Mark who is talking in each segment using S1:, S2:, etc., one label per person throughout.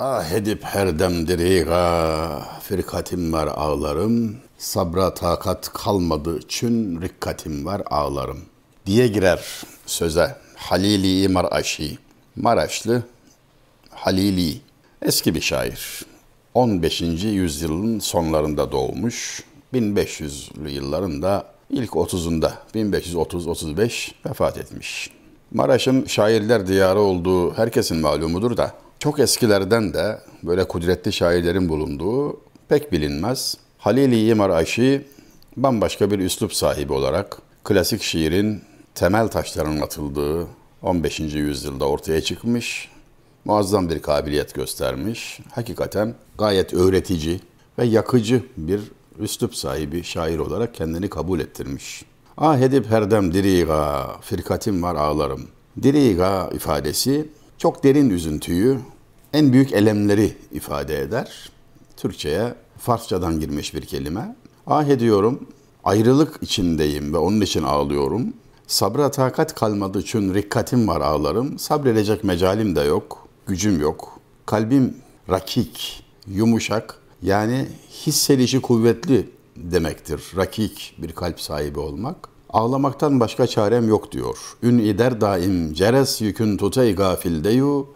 S1: Ah edip her dem firkatim var ağlarım. Sabra takat kalmadı çün rikkatim var ağlarım. Diye girer söze Halili Maraşi. Maraşlı Halili. Eski bir şair. 15. yüzyılın sonlarında doğmuş. 1500'lü yılların da ilk 30'unda 1530-35 vefat etmiş. Maraş'ın şairler diyarı olduğu herkesin malumudur da çok eskilerden de böyle kudretli şairlerin bulunduğu pek bilinmez. Halil-i Maraşi bambaşka bir üslup sahibi olarak klasik şiirin temel taşlarının atıldığı 15. yüzyılda ortaya çıkmış, muazzam bir kabiliyet göstermiş. Hakikaten gayet öğretici ve yakıcı bir üslup sahibi şair olarak kendini kabul ettirmiş. Ah edip herdem diriga, firkatim var ağlarım. Diriga ifadesi çok derin üzüntüyü, en büyük elemleri ifade eder. Türkçe'ye Farsçadan girmiş bir kelime. Ah ediyorum, ayrılık içindeyim ve onun için ağlıyorum. Sabra takat kalmadı çün rikkatim var ağlarım. Sabredecek mecalim de yok, gücüm yok. Kalbim rakik, yumuşak, yani hissedişi kuvvetli demektir. Rakik bir kalp sahibi olmak. Ağlamaktan başka çarem yok diyor. Ün ider daim ceres yükün tutey gafil deyu.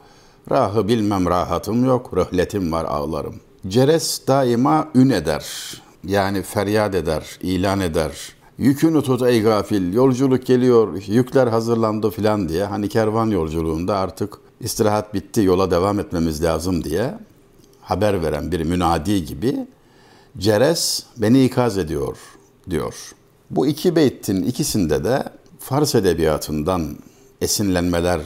S1: Rahı bilmem rahatım yok, röhletim var ağlarım. Ceres daima ün eder. Yani feryat eder, ilan eder. Yükünü tut ey gafil, yolculuk geliyor, yükler hazırlandı filan diye. Hani kervan yolculuğunda artık istirahat bitti, yola devam etmemiz lazım diye haber veren bir münadi gibi Ceres beni ikaz ediyor diyor. Bu iki beytin ikisinde de Fars edebiyatından esinlenmeler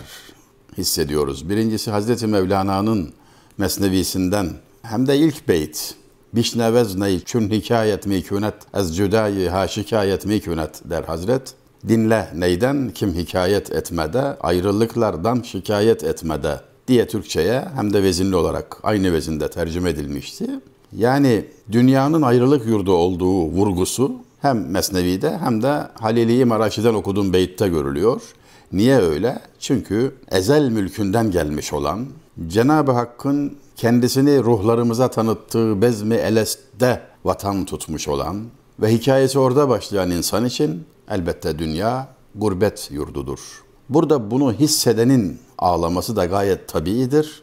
S1: hissediyoruz. Birincisi Hazreti Mevlana'nın Mesnevisinden hem de ilk beyt Bişnevez ney çün hikayet mikünet ez cüdayi ha şikayet mikünet der Hazret. Dinle neyden kim hikayet etmede, ayrılıklardan şikayet etmede diye Türkçe'ye hem de vezinli olarak aynı vezinde tercüme edilmişti. Yani dünyanın ayrılık yurdu olduğu vurgusu hem Mesnevi'de hem de Halili Maraşi'den okuduğum beytte görülüyor. Niye öyle? Çünkü ezel mülkünden gelmiş olan, Cenab-ı Hakk'ın kendisini ruhlarımıza tanıttığı bezmi eleste vatan tutmuş olan ve hikayesi orada başlayan insan için elbette dünya gurbet yurdudur. Burada bunu hissedenin ağlaması da gayet tabiidir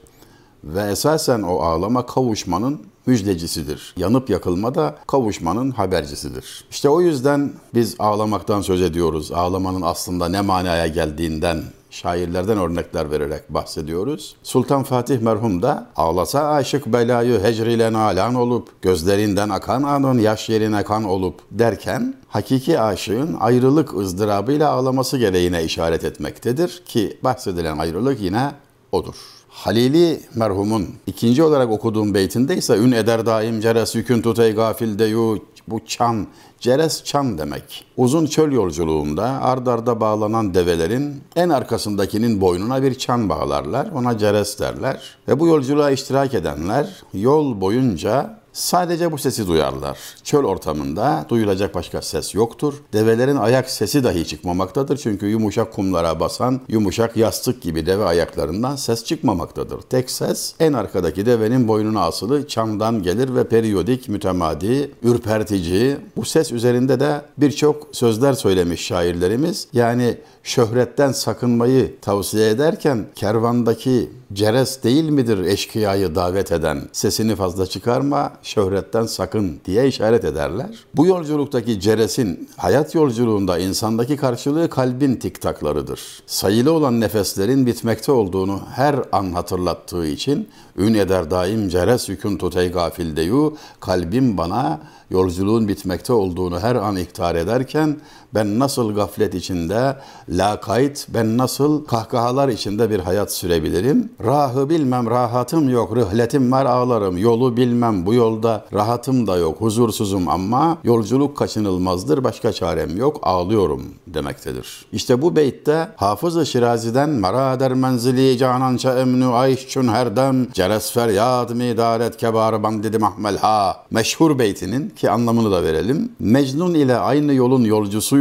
S1: ve esasen o ağlama kavuşmanın müjdecisidir. Yanıp yakılma da kavuşmanın habercisidir. İşte o yüzden biz ağlamaktan söz ediyoruz. Ağlamanın aslında ne manaya geldiğinden şairlerden örnekler vererek bahsediyoruz. Sultan Fatih merhum da ağlasa aşık belayı hecriyle nalan olup gözlerinden akan anın yaş yerine kan olup derken hakiki aşığın ayrılık ızdırabıyla ağlaması gereğine işaret etmektedir ki bahsedilen ayrılık yine odur. Halili merhumun ikinci olarak okuduğum beytinde ise ün eder daim ceres yükün tutey gafil deyu bu çan, ceres çan demek. Uzun çöl yolculuğunda ard arda bağlanan develerin en arkasındakinin boynuna bir çan bağlarlar. Ona ceres derler. Ve bu yolculuğa iştirak edenler yol boyunca Sadece bu sesi duyarlar. Çöl ortamında duyulacak başka ses yoktur. Develerin ayak sesi dahi çıkmamaktadır. Çünkü yumuşak kumlara basan, yumuşak yastık gibi deve ayaklarından ses çıkmamaktadır. Tek ses en arkadaki devenin boynuna asılı çamdan gelir ve periyodik, mütemadi, ürpertici. Bu ses üzerinde de birçok sözler söylemiş şairlerimiz. Yani şöhretten sakınmayı tavsiye ederken kervandaki ceres değil midir eşkıyayı davet eden? Sesini fazla çıkarma, şöhretten sakın diye işaret ederler. Bu yolculuktaki ceresin hayat yolculuğunda insandaki karşılığı kalbin tiktaklarıdır. Sayılı olan nefeslerin bitmekte olduğunu her an hatırlattığı için ün eder daim ceres yükün tutey gafil deyu kalbim bana yolculuğun bitmekte olduğunu her an iktar ederken ben nasıl gaflet içinde, lakayt, ben nasıl kahkahalar içinde bir hayat sürebilirim? Rahı bilmem, rahatım yok, rıhletim var ağlarım, yolu bilmem, bu yolda rahatım da yok, huzursuzum ama yolculuk kaçınılmazdır, başka çarem yok, ağlıyorum demektedir. İşte bu beytte Hafız-ı Şirazi'den Mara der menzili canança emnü ayş çün herdem ceres feryad mi daret kebar bandidi mahmel ha meşhur beytinin ki anlamını da verelim. Mecnun ile aynı yolun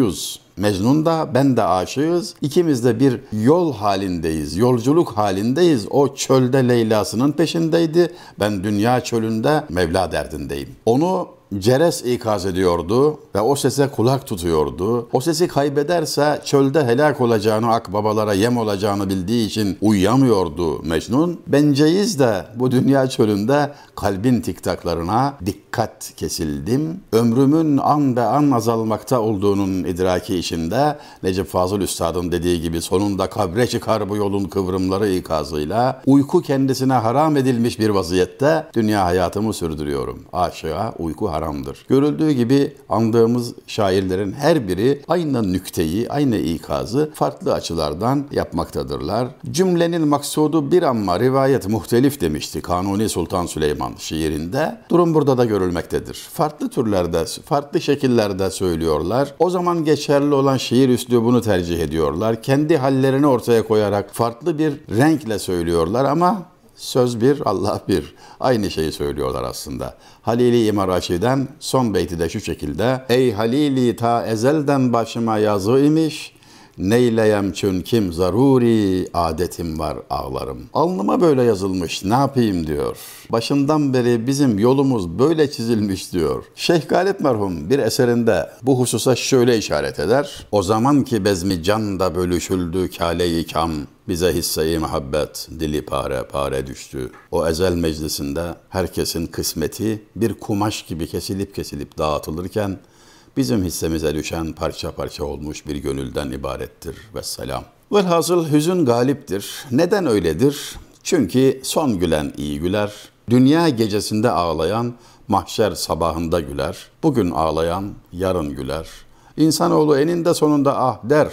S1: yolcusuyuz Mecnun da ben de aşığız. İkimiz de bir yol halindeyiz, yolculuk halindeyiz. O çölde Leyla'sının peşindeydi. Ben dünya çölünde Mevla derdindeyim. Onu Ceres ikaz ediyordu ve o sese kulak tutuyordu. O sesi kaybederse çölde helak olacağını, akbabalara yem olacağını bildiği için uyuyamıyordu Mecnun. Benceyiz de bu dünya çölünde kalbin tiktaklarına dikkat kesildim. Ömrümün an be an azalmakta olduğunun idraki içinde Necip Fazıl Üstad'ın dediği gibi sonunda kabre çıkar bu yolun kıvrımları ikazıyla uyku kendisine haram edilmiş bir vaziyette dünya hayatımı sürdürüyorum. Aşığa uyku haram haramdır. Görüldüğü gibi andığımız şairlerin her biri aynı nükteyi, aynı ikazı farklı açılardan yapmaktadırlar. Cümlenin maksudu bir amma rivayet muhtelif demişti Kanuni Sultan Süleyman şiirinde. Durum burada da görülmektedir. Farklı türlerde, farklı şekillerde söylüyorlar. O zaman geçerli olan şiir üslubunu tercih ediyorlar. Kendi hallerini ortaya koyarak farklı bir renkle söylüyorlar ama Söz bir, Allah bir. Aynı şeyi söylüyorlar aslında. Halili İmar Raşid'den son beyti de şu şekilde. Ey Halili ta ezelden başıma yazı imiş, Neyleyem çün kim zaruri adetim var ağlarım. Alnıma böyle yazılmış ne yapayım diyor. Başından beri bizim yolumuz böyle çizilmiş diyor. Şeyh Galip merhum bir eserinde bu hususa şöyle işaret eder. O zaman ki bezmi can da bölüşüldü kâle-i kam. Bize hisse-i muhabbet, dili pare pare düştü. O ezel meclisinde herkesin kısmeti bir kumaş gibi kesilip kesilip dağıtılırken bizim hissemize düşen parça parça olmuş bir gönülden ibarettir. Vesselam. Velhasıl hüzün galiptir. Neden öyledir? Çünkü son gülen iyi güler. Dünya gecesinde ağlayan mahşer sabahında güler. Bugün ağlayan yarın güler. İnsanoğlu eninde sonunda ah der.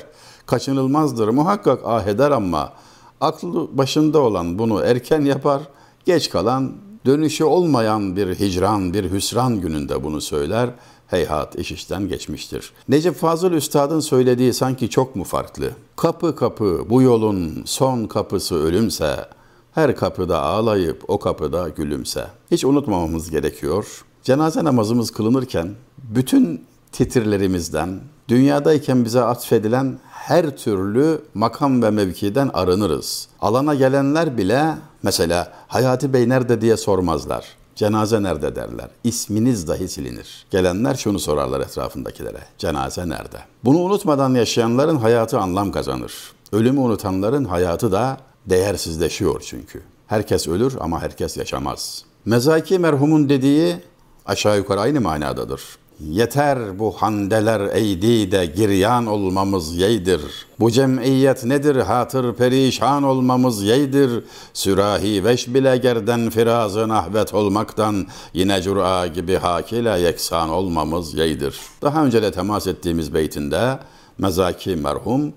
S1: Kaçınılmazdır. Muhakkak ah eder ama aklı başında olan bunu erken yapar. Geç kalan dönüşü olmayan bir hicran, bir hüsran gününde bunu söyler heyhat iş işten geçmiştir. Necip Fazıl Üstad'ın söylediği sanki çok mu farklı? Kapı kapı bu yolun son kapısı ölümse, her kapıda ağlayıp o kapıda gülümse. Hiç unutmamamız gerekiyor. Cenaze namazımız kılınırken bütün titirlerimizden, dünyadayken bize atfedilen her türlü makam ve mevkiden arınırız. Alana gelenler bile mesela Hayati Bey nerede diye sormazlar. Cenaze nerede derler. İsminiz dahi silinir. Gelenler şunu sorarlar etrafındakilere. Cenaze nerede? Bunu unutmadan yaşayanların hayatı anlam kazanır. Ölümü unutanların hayatı da değersizleşiyor çünkü. Herkes ölür ama herkes yaşamaz. Mezaki merhumun dediği aşağı yukarı aynı manadadır. Yeter bu handeler eydi de giryan olmamız yeydir. Bu cemiyet nedir hatır perişan olmamız yeydir. Sürahi veş bile gerden firazı nahvet olmaktan yine cura gibi hakile yeksan olmamız yeydir. Daha önce de temas ettiğimiz beytinde mezaki merhum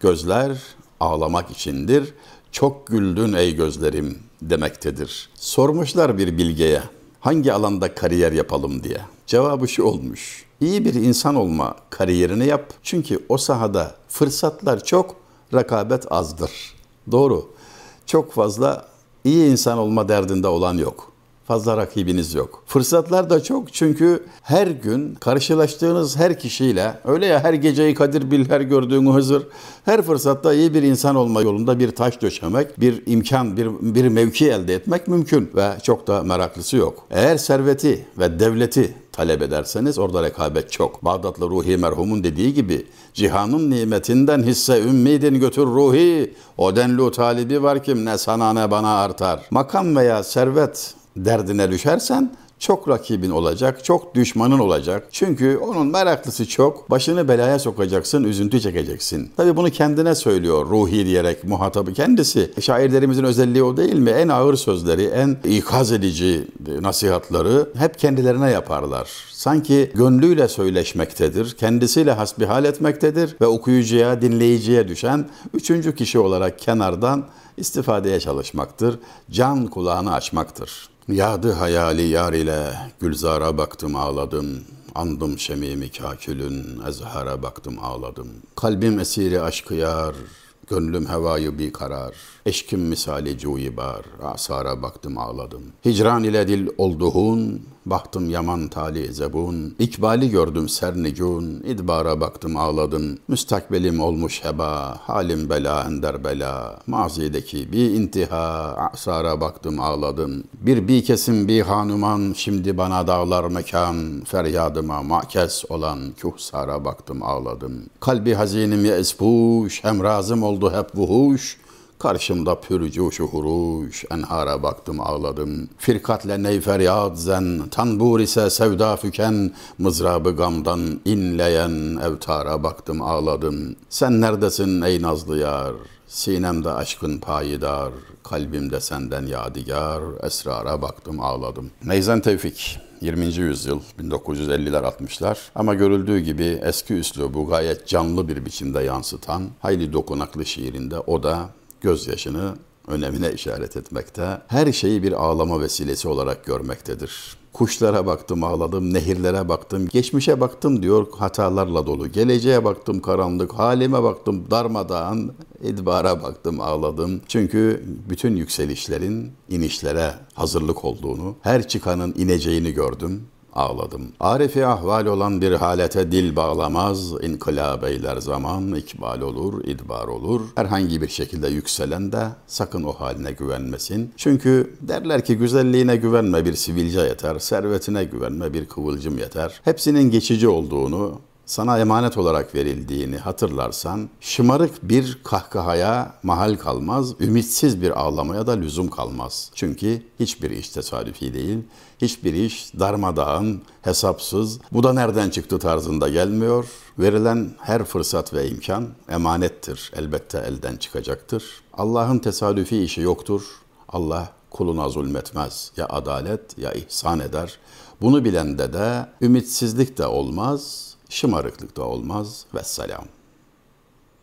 S1: gözler ağlamak içindir. Çok güldün ey gözlerim demektedir. Sormuşlar bir bilgeye hangi alanda kariyer yapalım diye. Cevabı şu olmuş. İyi bir insan olma kariyerini yap. Çünkü o sahada fırsatlar çok, rekabet azdır. Doğru. Çok fazla iyi insan olma derdinde olan yok fazla rakibiniz yok. Fırsatlar da çok çünkü her gün karşılaştığınız her kişiyle öyle ya her geceyi Kadir bil her gördüğünü Hızır her fırsatta iyi bir insan olma yolunda bir taş döşemek, bir imkan, bir, bir mevki elde etmek mümkün ve çok da meraklısı yok. Eğer serveti ve devleti talep ederseniz orada rekabet çok. Bağdatlı Ruhi merhumun dediği gibi cihanın nimetinden hisse ümmidin götür ruhi o denli talibi var kim ne sana ne bana artar. Makam veya servet derdine düşersen çok rakibin olacak, çok düşmanın olacak. Çünkü onun meraklısı çok. Başını belaya sokacaksın, üzüntü çekeceksin. Tabii bunu kendine söylüyor ruhi diyerek muhatabı kendisi. Şairlerimizin özelliği o değil mi? En ağır sözleri, en ikaz edici nasihatları hep kendilerine yaparlar. Sanki gönlüyle söyleşmektedir, kendisiyle hasbihal etmektedir ve okuyucuya, dinleyiciye düşen üçüncü kişi olarak kenardan istifadeye çalışmaktır, can kulağını açmaktır. Yadı hayali yar ile gülzara baktım ağladım. Andım şemimi kakülün ezhara baktım ağladım. Kalbim esiri aşkı yar, gönlüm hevayı bir karar. Eşkim misali cuyi bar, asara baktım ağladım. Hicran ile dil olduğun, baktım yaman tali zebun. İkbali gördüm sernicun, idbara baktım ağladım. Müstakbelim olmuş heba, halim bela ender bela. Mazideki bir intiha, asara baktım ağladım. Bir bir kesim bir hanuman, şimdi bana dağlar mekan. Feryadıma makes olan kuhsara baktım ağladım. Kalbi hazinim ya espuş, emrazım oldu hep vuhuş. Karşımda pürcuşu huruş, enhara baktım ağladım. Firkatle ney feryat zen, tanbur ise sevda füken, mızrabı gamdan inleyen evtara baktım ağladım. Sen neredesin ey nazlı yar? Sinemde aşkın payidar, kalbimde senden yadigar, esrara baktım ağladım. Neyzen Tevfik 20. yüzyıl 1950'ler 60'lar ama görüldüğü gibi eski üslubu gayet canlı bir biçimde yansıtan hayli dokunaklı şiirinde o da gözyaşını önemine işaret etmekte, her şeyi bir ağlama vesilesi olarak görmektedir. Kuşlara baktım ağladım, nehirlere baktım, geçmişe baktım diyor hatalarla dolu. Geleceğe baktım karanlık, halime baktım darmadağın, idbara baktım ağladım. Çünkü bütün yükselişlerin inişlere hazırlık olduğunu, her çıkanın ineceğini gördüm ağladım. Arifi ahval olan bir halete dil bağlamaz, inkılap eyler zaman, ikbal olur, idbar olur. Herhangi bir şekilde yükselen de sakın o haline güvenmesin. Çünkü derler ki güzelliğine güvenme bir sivilce yeter, servetine güvenme bir kıvılcım yeter. Hepsinin geçici olduğunu, sana emanet olarak verildiğini hatırlarsan şımarık bir kahkahaya mahal kalmaz, ümitsiz bir ağlamaya da lüzum kalmaz. Çünkü hiçbir iş tesadüfi değil, hiçbir iş darmadağın, hesapsız, bu da nereden çıktı tarzında gelmiyor. Verilen her fırsat ve imkan emanettir, elbette elden çıkacaktır. Allah'ın tesadüfi işi yoktur. Allah kuluna zulmetmez. Ya adalet ya ihsan eder. Bunu bilende de ümitsizlik de olmaz, şımarıklık da olmaz. Vesselam.